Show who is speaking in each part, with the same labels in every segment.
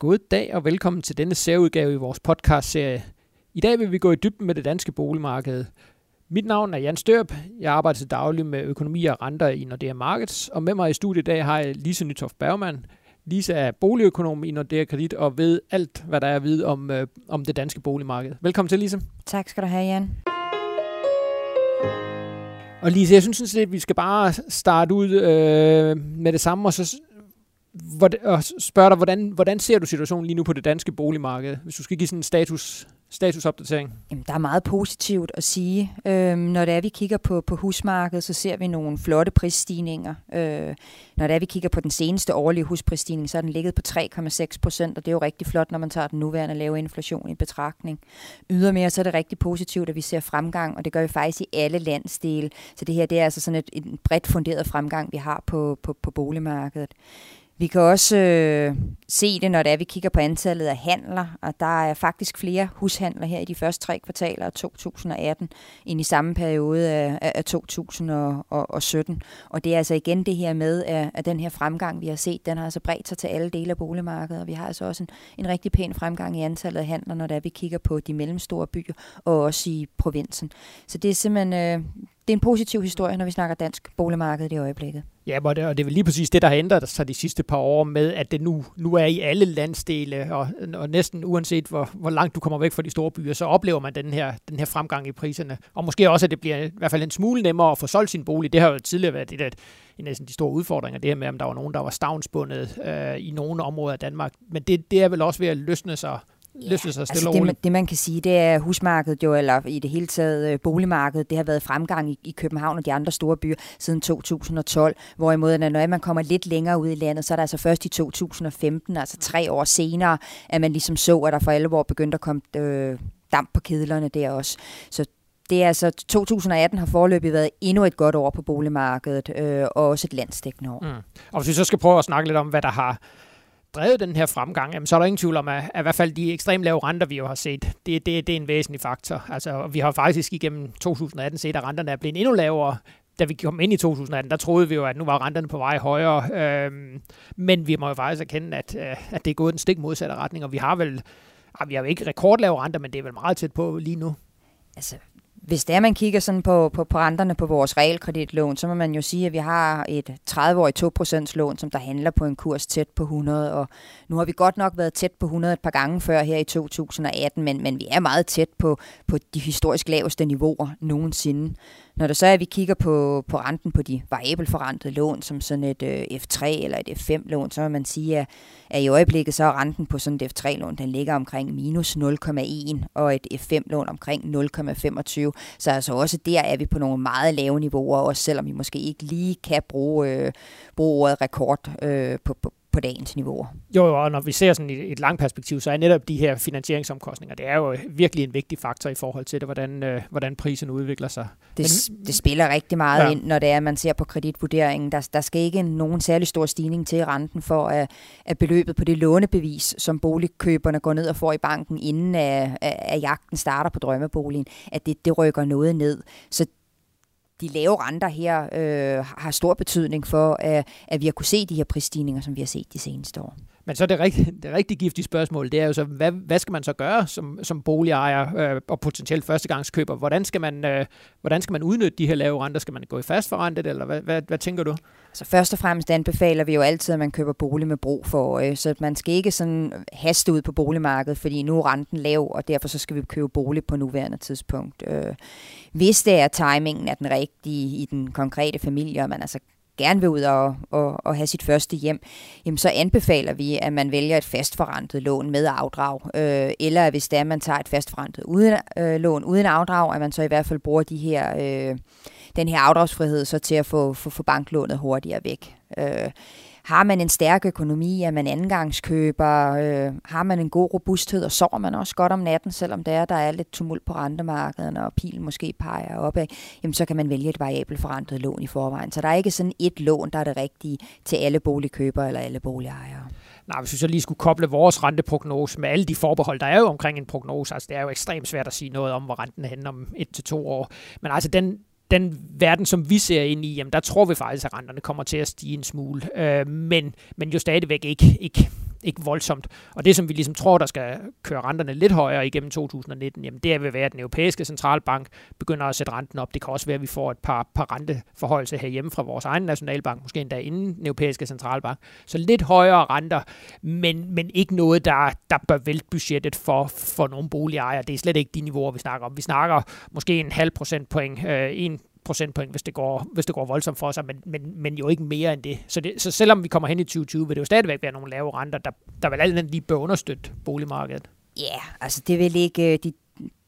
Speaker 1: God dag og velkommen til denne særudgave i vores podcast-serie. I dag vil vi gå i dybden med det danske boligmarked. Mit navn er Jan Størp. Jeg arbejder til daglig med økonomi og renter i Nordea Markets, og med mig i studiet i dag har jeg Lise Nytoft Bergmann. Lise er boligøkonom i Nordea Kredit og ved alt, hvad der er at vide om, øh, om det danske boligmarked. Velkommen til, Lise.
Speaker 2: Tak skal du have, Jan.
Speaker 1: Og Lise, jeg synes at vi skal bare starte ud øh, med det samme, og så og spørge dig, hvordan, hvordan ser du situationen lige nu på det danske boligmarked, hvis du skal give sådan en status, statusopdatering?
Speaker 2: Jamen, der er meget positivt at sige. Øhm, når det er, vi kigger på, på husmarkedet, så ser vi nogle flotte prisstigninger. Øh, når det er, vi kigger på den seneste årlige husprisstigning, så er den ligget på 3,6 procent, og det er jo rigtig flot, når man tager den nuværende lave inflation i betragtning. Ydermere så er det rigtig positivt, at vi ser fremgang, og det gør vi faktisk i alle landsdele. Så det her det er altså sådan et, et bredt funderet fremgang, vi har på, på, på boligmarkedet. Vi kan også øh, se det, når det er, vi kigger på antallet af handler, og der er faktisk flere hushandler her i de første tre kvartaler af 2018, end i samme periode af, af 2017. Og det er altså igen det her med, at, at den her fremgang, vi har set, den har altså bredt sig til alle dele af boligmarkedet, og vi har altså også en, en rigtig pæn fremgang i antallet af handler, når det er, vi kigger på de mellemstore byer, og også i provinsen. Så det er simpelthen... Øh, det er en positiv historie, når vi snakker dansk boligmarked i øjeblikket.
Speaker 1: Ja, og det, og det er vel lige præcis det, der har ændret sig de sidste par år med, at det nu, nu er i alle landsdele, og, og næsten uanset hvor, hvor langt du kommer væk fra de store byer, så oplever man den her, den her fremgang i priserne. Og måske også, at det bliver i hvert fald en smule nemmere at få solgt sin bolig. Det har jo tidligere været det, en af de store udfordringer, det her med, om der var nogen, der var stavnsbundet øh, i nogle områder af Danmark. Men det, det er vel også ved at løsne sig løfte sig stille
Speaker 2: altså det, det man kan sige, det er husmarkedet jo, eller i det hele taget øh, boligmarkedet, det har været fremgang i, i København og de andre store byer siden 2012, hvorimod når man kommer lidt længere ud i landet, så er det altså først i 2015, altså tre år senere, at man ligesom så, at der for alvor begyndte at komme øh, damp på kedlerne der også. Så det er altså 2018 har forløbig været endnu et godt år på boligmarkedet, øh, og også et landsdækkende år. Mm.
Speaker 1: Og hvis vi så skal prøve at snakke lidt om, hvad der har drevet den her fremgang, jamen, så er der ingen tvivl om, at, at i hvert fald de ekstremt lave renter, vi jo har set, det, det, det er en væsentlig faktor. Altså, vi har faktisk igennem 2018 set, at renterne er blevet endnu lavere, da vi kom ind i 2018, der troede vi jo, at nu var renterne på vej højere. Øhm, men vi må jo faktisk erkende, at, øh, at det er gået den stik modsatte retning, og vi har vel, ah, vi har jo ikke rekordlave renter, men det er vel meget tæt på lige nu.
Speaker 2: Altså, hvis det er, man kigger sådan på, på, på renterne på vores realkreditlån, så må man jo sige, at vi har et 30-årigt 2% lån, som der handler på en kurs tæt på 100, og nu har vi godt nok været tæt på 100 et par gange før her i 2018, men, men vi er meget tæt på, på de historisk laveste niveauer nogensinde. Når det så er, at vi kigger på, på renten på de variabelforrentede lån, som sådan et øh, F3 eller et F5-lån, så vil man sige, at, at i øjeblikket så er renten på sådan et F3-lån, den ligger omkring minus 0,1, og et F5-lån omkring 0,25. Så altså også der er vi på nogle meget lave niveauer, også selvom vi måske ikke lige kan bruge, øh, bruge ordet rekord øh, på, på, på dagens niveau.
Speaker 1: Jo, jo, og når vi ser sådan et, et langt perspektiv, så er netop de her finansieringsomkostninger, det er jo virkelig en vigtig faktor i forhold til det, hvordan, øh, hvordan prisen udvikler sig.
Speaker 2: Det, Men, det spiller rigtig meget ja. ind, når det er, at man ser på kreditvurderingen. Der, der skal ikke nogen særlig stor stigning til renten for, at, at beløbet på det lånebevis, som boligkøberne går ned og får i banken, inden at, at jagten starter på drømmeboligen, at det, det rykker noget ned. Så de lave renter her øh, har stor betydning for, at, at vi har kunne se de her prisstigninger, som vi har set de seneste år.
Speaker 1: Men så det, rigtig, det rigtig giftige spørgsmål, det er jo så, hvad, hvad skal man så gøre som, som boligejer øh, og potentielt førstegangskøber? Hvordan skal, man, øh, hvordan skal man udnytte de her lave renter? Skal man gå i fast forrentet, eller hvad, hvad, hvad tænker du?
Speaker 2: Så først og fremmest anbefaler vi jo altid, at man køber bolig med brug for øje, så man skal ikke sådan haste ud på boligmarkedet, fordi nu er renten lav, og derfor så skal vi købe bolig på nuværende tidspunkt. Øh, hvis det er timingen er den rigtige i den konkrete familie, og man altså gerne vil ud og, og, og have sit første hjem, jamen så anbefaler vi, at man vælger et fastforrentet lån med afdrag. Øh, eller hvis det er, at man tager et fastforrentet uden, øh, lån uden afdrag, at man så i hvert fald bruger de her, øh, den her afdragsfrihed så til at få, få, få banklånet hurtigere væk. Øh, har man en stærk økonomi, er man angangskøber, øh, har man en god robusthed, og sover man også godt om natten, selvom der er, der er lidt tumult på rentemarkedet, og pilen måske peger opad, jamen så kan man vælge et variabelt forrentet lån i forvejen. Så der er ikke sådan et lån, der er det rigtige til alle boligkøbere eller alle boligejere.
Speaker 1: Nej, hvis vi så lige skulle koble vores renteprognose med alle de forbehold, der er jo omkring en prognose, altså det er jo ekstremt svært at sige noget om, hvor renten er om et til to år. Men altså den, den verden, som vi ser ind i, jamen der tror vi faktisk, at renterne kommer til at stige en smule. Øh, men, men jo stadigvæk ikke, ikke ikke voldsomt. Og det, som vi ligesom tror, der skal køre renterne lidt højere igennem 2019, jamen det vil være, at den europæiske centralbank begynder at sætte renten op. Det kan også være, at vi får et par, par renteforholdelser herhjemme fra vores egen nationalbank, måske endda inden den europæiske centralbank. Så lidt højere renter, men, men ikke noget, der, der bør vælte budgettet for, for nogle boligejere. Det er slet ikke de niveauer, vi snakker om. Vi snakker måske en halv procentpoint, øh, en procentpoint, hvis det går, hvis det går voldsomt for sig, men, men, men jo ikke mere end det. Så, det. så selvom vi kommer hen i 2020, vil det jo stadigvæk være nogle lave renter, der, der vil alt lige bør understøtte boligmarkedet.
Speaker 2: Ja, yeah, altså det vil ikke, øh, de,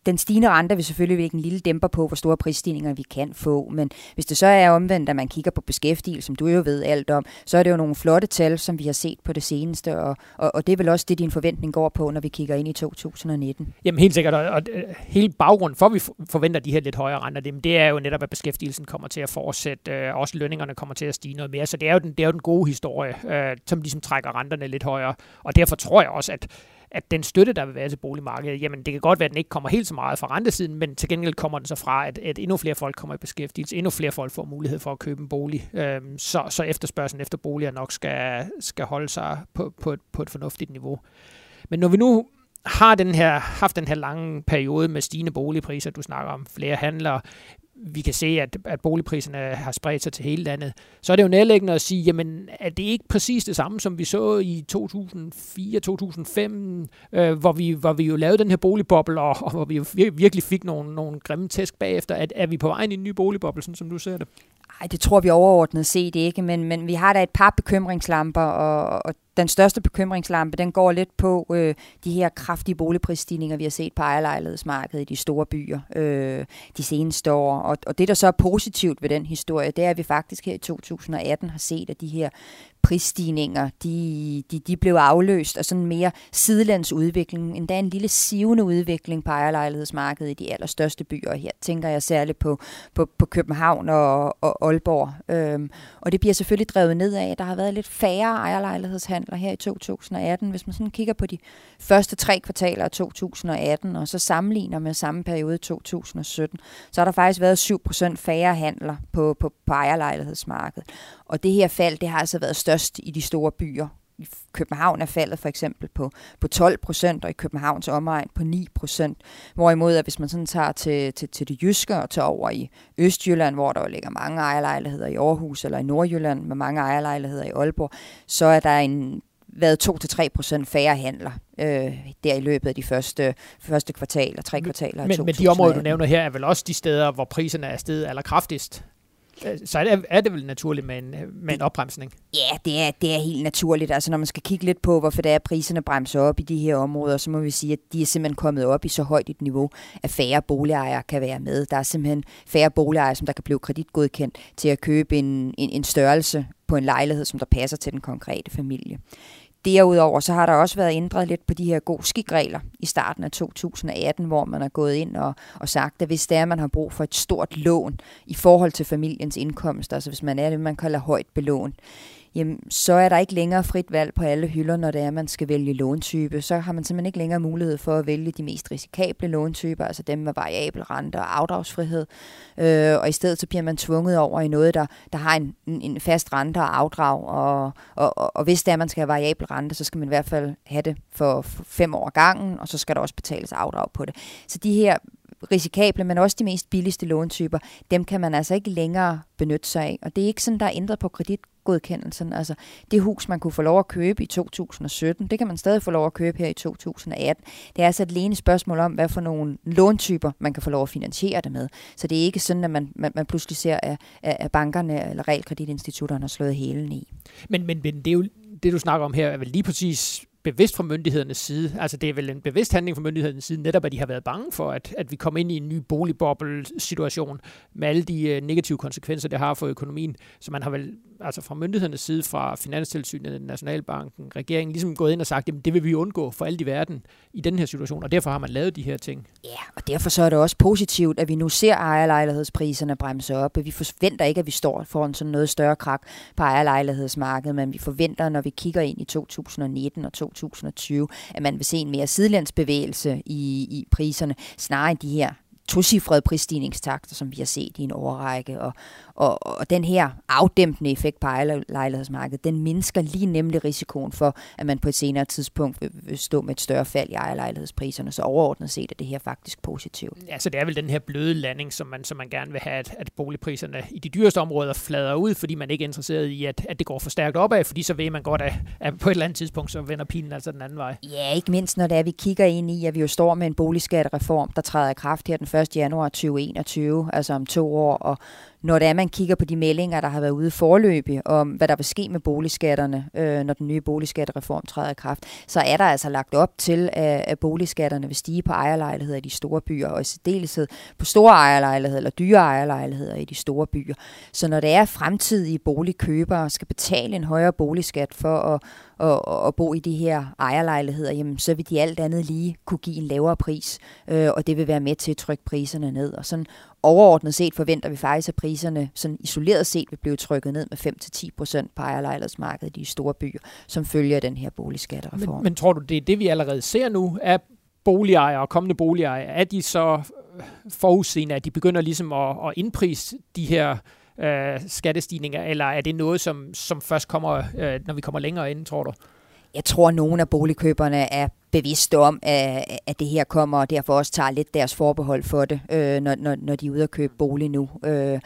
Speaker 2: den stigende rente vil selvfølgelig lægge en lille dæmper på, hvor store prisstigninger vi kan få, men hvis det så er omvendt, at man kigger på beskæftigelse, som du jo ved alt om, så er det jo nogle flotte tal, som vi har set på det seneste, og, og, og det er vel også det, din forventning går på, når vi kigger ind i 2019.
Speaker 1: Jamen helt sikkert, og, og øh, hele baggrunden for, at vi forventer de her lidt højere renter, det, det er jo netop, at beskæftigelsen kommer til at fortsætte, øh, også lønningerne kommer til at stige noget mere, så det er jo den, det er jo den gode historie, øh, som ligesom trækker renterne lidt højere, og derfor tror jeg også, at at den støtte, der vil være til boligmarkedet, jamen det kan godt være, at den ikke kommer helt så meget fra rentesiden, men til gengæld kommer den så fra, at, at endnu flere folk kommer i beskæftigelse, endnu flere folk får mulighed for at købe en bolig, øhm, så, så efterspørgselen efter boliger nok skal, skal holde sig på, på, et, på et fornuftigt niveau. Men når vi nu har den her, haft den her lange periode med stigende boligpriser, du snakker om flere handlere, vi kan se, at, at boligpriserne har spredt sig til hele landet, så er det jo nærliggende at sige, jamen er det ikke præcis det samme, som vi så i 2004-2005, øh, hvor, vi, hvor vi jo lavede den her boligboble, og, og hvor vi jo virkelig fik nogle, nogle grimme tæsk bagefter. at er vi på vej ind i en ny boligboble, sådan som du ser det?
Speaker 2: Nej, det tror vi overordnet set ikke, men, men vi har da et par bekymringslamper, og, og den største bekymringslampe, den går lidt på øh, de her kraftige boligprisstigninger, vi har set på ejerlejlighedsmarkedet i de store byer øh, de seneste år. Og, og det, der så er positivt ved den historie, det er, at vi faktisk her i 2018 har set, at de her prisstigninger, de, de, de blev afløst af sådan mere sidelandsudvikling, endda en lille sivende udvikling på ejerlejlighedsmarkedet i de allerstørste byer. Her tænker jeg særligt på, på, på København og, og Aalborg. Øhm, og det bliver selvfølgelig drevet ned af, der har været lidt færre ejerlejlighedshandler her i 2018. Hvis man sådan kigger på de første tre kvartaler af 2018, og så sammenligner med samme periode 2017, så har der faktisk været 7% færre handler på, på, på ejerlejlighedsmarkedet. Og det her fald, det har altså været størst i de store byer. I København er faldet for eksempel på, på 12 procent, og i Københavns omegn på 9 procent. Hvorimod, at hvis man sådan tager til, til, til det jyske og tager over i Østjylland, hvor der ligger mange ejerlejligheder i Aarhus, eller i Nordjylland med mange ejerlejligheder i Aalborg, så er der en været 2-3 procent færre handler øh, der i løbet af de første, første kvartaler, tre kvartaler
Speaker 1: men, Men de områder, du nævner her, er vel også de steder, hvor priserne er steget allerkraftigst? Øh, så er det, er det vel naturligt med en, med en opbremsning?
Speaker 2: Ja, det er, det er helt naturligt. Altså når man skal kigge lidt på, hvorfor det er, priserne bremser op i de her områder, så må vi sige, at de er simpelthen kommet op i så højt et niveau, at færre boligejere kan være med. Der er simpelthen færre boligejere, som der kan blive kreditgodkendt til at købe en, en, en størrelse på en lejlighed, som der passer til den konkrete familie. Derudover så har der også været ændret lidt på de her god skikregler i starten af 2018, hvor man er gået ind og, og sagt, at hvis det er, at man har brug for et stort lån i forhold til familiens indkomst, altså hvis man er det, man kalder højt belån, jamen, så er der ikke længere frit valg på alle hylder, når det er, at man skal vælge låntype. Så har man simpelthen ikke længere mulighed for at vælge de mest risikable låntyper, altså dem med variabel rente og afdragsfrihed. Øh, og i stedet så bliver man tvunget over i noget, der, der har en, en fast rente og afdrag. Og, og, og, og hvis det er, at man skal have variabel rente, så skal man i hvert fald have det for, fem år gangen, og så skal der også betales afdrag på det. Så de her risikable, men også de mest billigste låntyper, dem kan man altså ikke længere benytte sig af. Og det er ikke sådan, der er ændret på kredit godkendelsen. Altså det hus, man kunne få lov at købe i 2017, det kan man stadig få lov at købe her i 2018. Det er altså et alene spørgsmål om, hvad for nogle låntyper, man kan få lov at finansiere det med. Så det er ikke sådan, at man, man, man pludselig ser, at, at bankerne eller realkreditinstitutterne har slået hælen i.
Speaker 1: Men, men, men det er jo det, du snakker om her, er vel lige præcis bevidst fra myndighedernes side. Altså det er vel en bevidst handling fra myndighedernes side, netop at de har været bange for, at, at vi kommer ind i en ny boligboble-situation med alle de øh, negative konsekvenser, det har for økonomien. Så man har vel altså fra myndighedernes side, fra Finanstilsynet, Nationalbanken, regeringen, ligesom gået ind og sagt, at det vil vi undgå for alt i verden i den her situation, og derfor har man lavet de her ting.
Speaker 2: Ja, og derfor så er det også positivt, at vi nu ser ejerlejlighedspriserne bremse op. Vi forventer ikke, at vi står foran sådan noget større krak på ejerlejlighedsmarkedet, men vi forventer, når vi kigger ind i 2019 og 2020, at man vil se en mere sidelandsbevægelse i, i priserne, snarere end de her tocifrede prisstigningstakter, som vi har set i en overrække, og, og, og den her afdæmpende effekt på ejerlejlighedsmarkedet, den mindsker lige nemlig risikoen for, at man på et senere tidspunkt vil, stå med et større fald i ejerlejlighedspriserne. Så overordnet set er det her faktisk positivt.
Speaker 1: Ja, så det er vel den her bløde landing, som man, som man gerne vil have, at, at boligpriserne i de dyreste områder flader ud, fordi man ikke er interesseret i, at, at det går for stærkt opad, fordi så ved man godt, at, at på et eller andet tidspunkt, så vender pilen altså den anden vej.
Speaker 2: Ja, ikke mindst når det er, vi kigger ind i, at vi jo står med en boligskattereform, der træder i kraft her den 1. januar 2021, altså om to år, og når det er, man kigger på de meldinger, der har været ude forløbig om, hvad der vil ske med boligskatterne, øh, når den nye boligskattereform træder i kraft, så er der altså lagt op til, at, at boligskatterne vil stige på ejerlejligheder i de store byer, og i særdeleshed på store ejerlejligheder eller dyre ejerlejligheder i de store byer. Så når det er fremtidige boligkøbere skal betale en højere boligskat for at, at, at bo i de her ejerlejligheder, jamen, så vil de alt andet lige kunne give en lavere pris, øh, og det vil være med til at trykke priserne ned. Og sådan overordnet set forventer vi faktisk, at priserne sådan isoleret set vil blive trykket ned med 5-10 procent på ejerlejlighedsmarkedet i de store byer, som følger den her boligskattereform.
Speaker 1: Men, men tror du, det er det, vi allerede ser nu? Er boligejere og kommende boligejere, er de så øh, forudseende, at de begynder ligesom at, at indprise de her øh, skattestigninger, eller er det noget, som, som først kommer, øh, når vi kommer længere ind, tror du?
Speaker 2: Jeg tror, at nogle af boligkøberne er bevidste om, at, at det her kommer, og derfor også tager lidt deres forbehold for det, øh, når, når, når de er ude at købe bolig nu. Øh,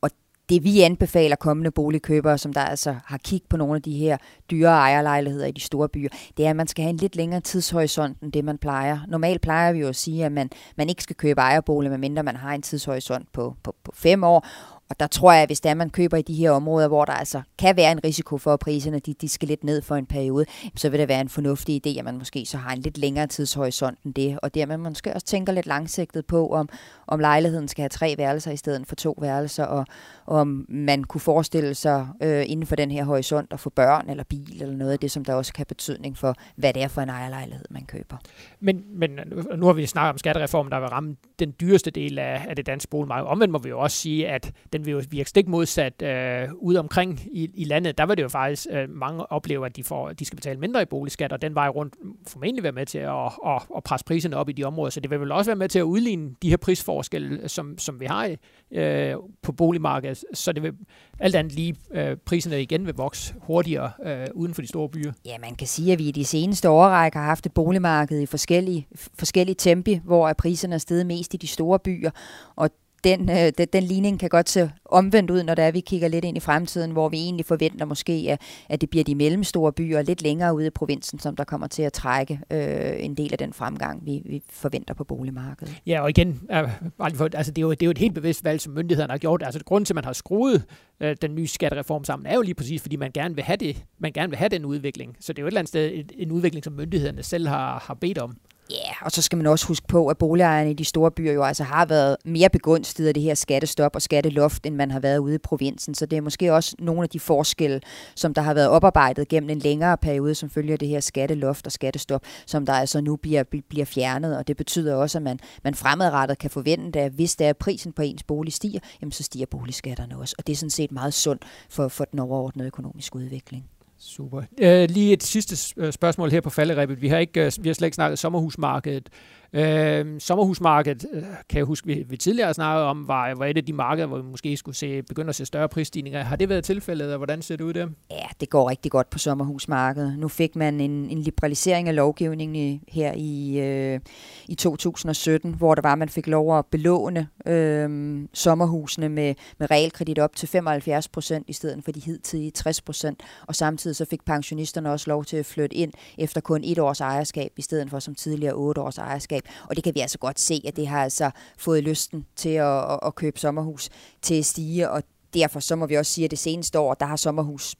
Speaker 2: og det vi anbefaler kommende boligkøbere, som der altså har kigget på nogle af de her dyre ejerlejligheder i de store byer, det er, at man skal have en lidt længere tidshorisont end det, man plejer. Normalt plejer vi jo at sige, at man, man ikke skal købe ejerbolig, medmindre man har en tidshorisont på, på, på fem år, og der tror jeg, at hvis det er, man køber i de her områder, hvor der altså kan være en risiko for, at priserne de, de skal lidt ned for en periode, så vil det være en fornuftig idé, at man måske så har en lidt længere tidshorisont end det, og dermed man måske også tænker lidt langsigtet på, om, om lejligheden skal have tre værelser i stedet for to værelser, og, om man kunne forestille sig øh, inden for den her horisont at få børn eller bil eller noget af det, som der også kan have betydning for, hvad det er for en ejerlejlighed, man køber.
Speaker 1: Men, men nu har vi snakket om skattereformen, der vil ramme den dyreste del af, af det danske boligmarked. Omvendt må vi jo også sige, at den vil jo virke stik modsat øh, ude omkring i, i landet. Der vil det jo faktisk øh, mange opleve, at de, får, de skal betale mindre i boligskat, og den vej rundt formentlig være med til at, at, at presse priserne op i de områder. Så det vil vel også være med til at udligne de her prisforskelle, som, som vi har øh, på boligmarkedet. Så det vil alt andet lige øh, priserne igen vil vokse hurtigere øh, uden for de store byer.
Speaker 2: Ja, man kan sige, at vi i de seneste årrækker har haft et boligmarked i forskellige, forskellige tempi, hvor priserne er steget mest i de store byer, og den, øh, den, den ligning kan godt se omvendt ud, når der er, vi kigger lidt ind i fremtiden, hvor vi egentlig forventer måske, at, at det bliver de mellemstore byer lidt længere ude i provinsen, som der kommer til at trække øh, en del af den fremgang, vi, vi forventer på boligmarkedet.
Speaker 1: Ja, og igen, øh, altså det, er jo, det er jo et helt bevidst valg, som myndighederne har gjort. Altså grunden til, at man har skruet øh, den nye skattereform sammen, er jo lige præcis, fordi man gerne vil have det. Man gerne vil have den udvikling. Så det er jo et eller andet sted en udvikling, som myndighederne selv har, har bedt om.
Speaker 2: Ja, yeah, og så skal man også huske på, at boligejerne i de store byer jo altså har været mere begunstiget af det her skattestop og skatteloft, end man har været ude i provinsen. Så det er måske også nogle af de forskelle, som der har været oparbejdet gennem en længere periode, som følger det her skatteloft og skattestop, som der altså nu bliver, bliver fjernet. Og det betyder også, at man, man fremadrettet kan forvente, at hvis der er prisen på ens bolig stiger, jamen så stiger boligskatterne også. Og det er sådan set meget sundt for, for den overordnede økonomiske udvikling.
Speaker 1: Super. Uh, lige et sidste øh, spørgsmål her på falderæbet. Vi har ikke, uh, vi har slet ikke snakket sommerhusmarkedet. Øhm, øh, sommerhusmarkedet, kan jeg huske, vi, vi tidligere snakkede om, var, var et af de markeder, hvor vi måske skulle se, begynde at se større prisstigninger. Har det været tilfældet, og hvordan ser det ud der?
Speaker 2: Ja, det går rigtig godt på sommerhusmarkedet. Nu fik man en, en liberalisering af lovgivningen i, her i, øh, i 2017, hvor der var, at man fik lov at belåne øh, sommerhusene med, med realkredit op til 75 procent i stedet for de hidtidige 60 procent. Og samtidig så fik pensionisterne også lov til at flytte ind efter kun et års ejerskab, i stedet for som tidligere otte års ejerskab ejerskab. Og det kan vi altså godt se, at det har altså fået lysten til at, at, at købe sommerhus til at stige, og derfor så må vi også sige, at det seneste år, der har sommerhus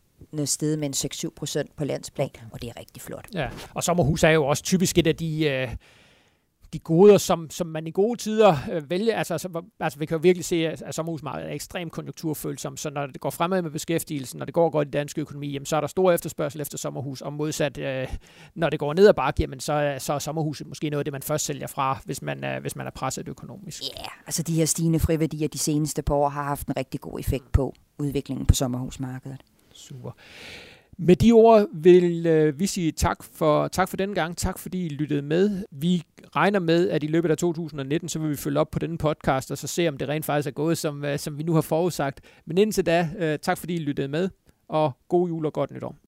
Speaker 2: steget med en 6-7 procent på landsplan, og det er rigtig flot.
Speaker 1: Ja, og sommerhus er jo også typisk et af de, øh, de goder, som, som man i gode tider øh, vælger. Altså, altså, altså, vi kan jo virkelig se, at, at sommerhusmarkedet er ekstremt konjunkturfølsom, så når det går fremad med beskæftigelsen, når det går godt i dansk økonomi, jamen, så er der stor efterspørgsel efter sommerhus, og modsat, øh, når det går ned ad bakke, jamen, så, så er sommerhuset måske noget af det, man først sælger fra, hvis man, øh, hvis man er presset økonomisk.
Speaker 2: Ja, yeah, altså de her stigende friværdier de seneste par år har haft en rigtig god effekt på udviklingen på sommerhusmarkedet.
Speaker 1: Super. Med de ord vil øh, vi sige tak for, tak for denne gang. Tak fordi I lyttede med. Vi regner med, at i løbet af 2019, så vil vi følge op på denne podcast, og så se, om det rent faktisk er gået, som, øh, som vi nu har forudsagt. Men indtil da, øh, tak fordi I lyttede med, og god jul og godt nytår.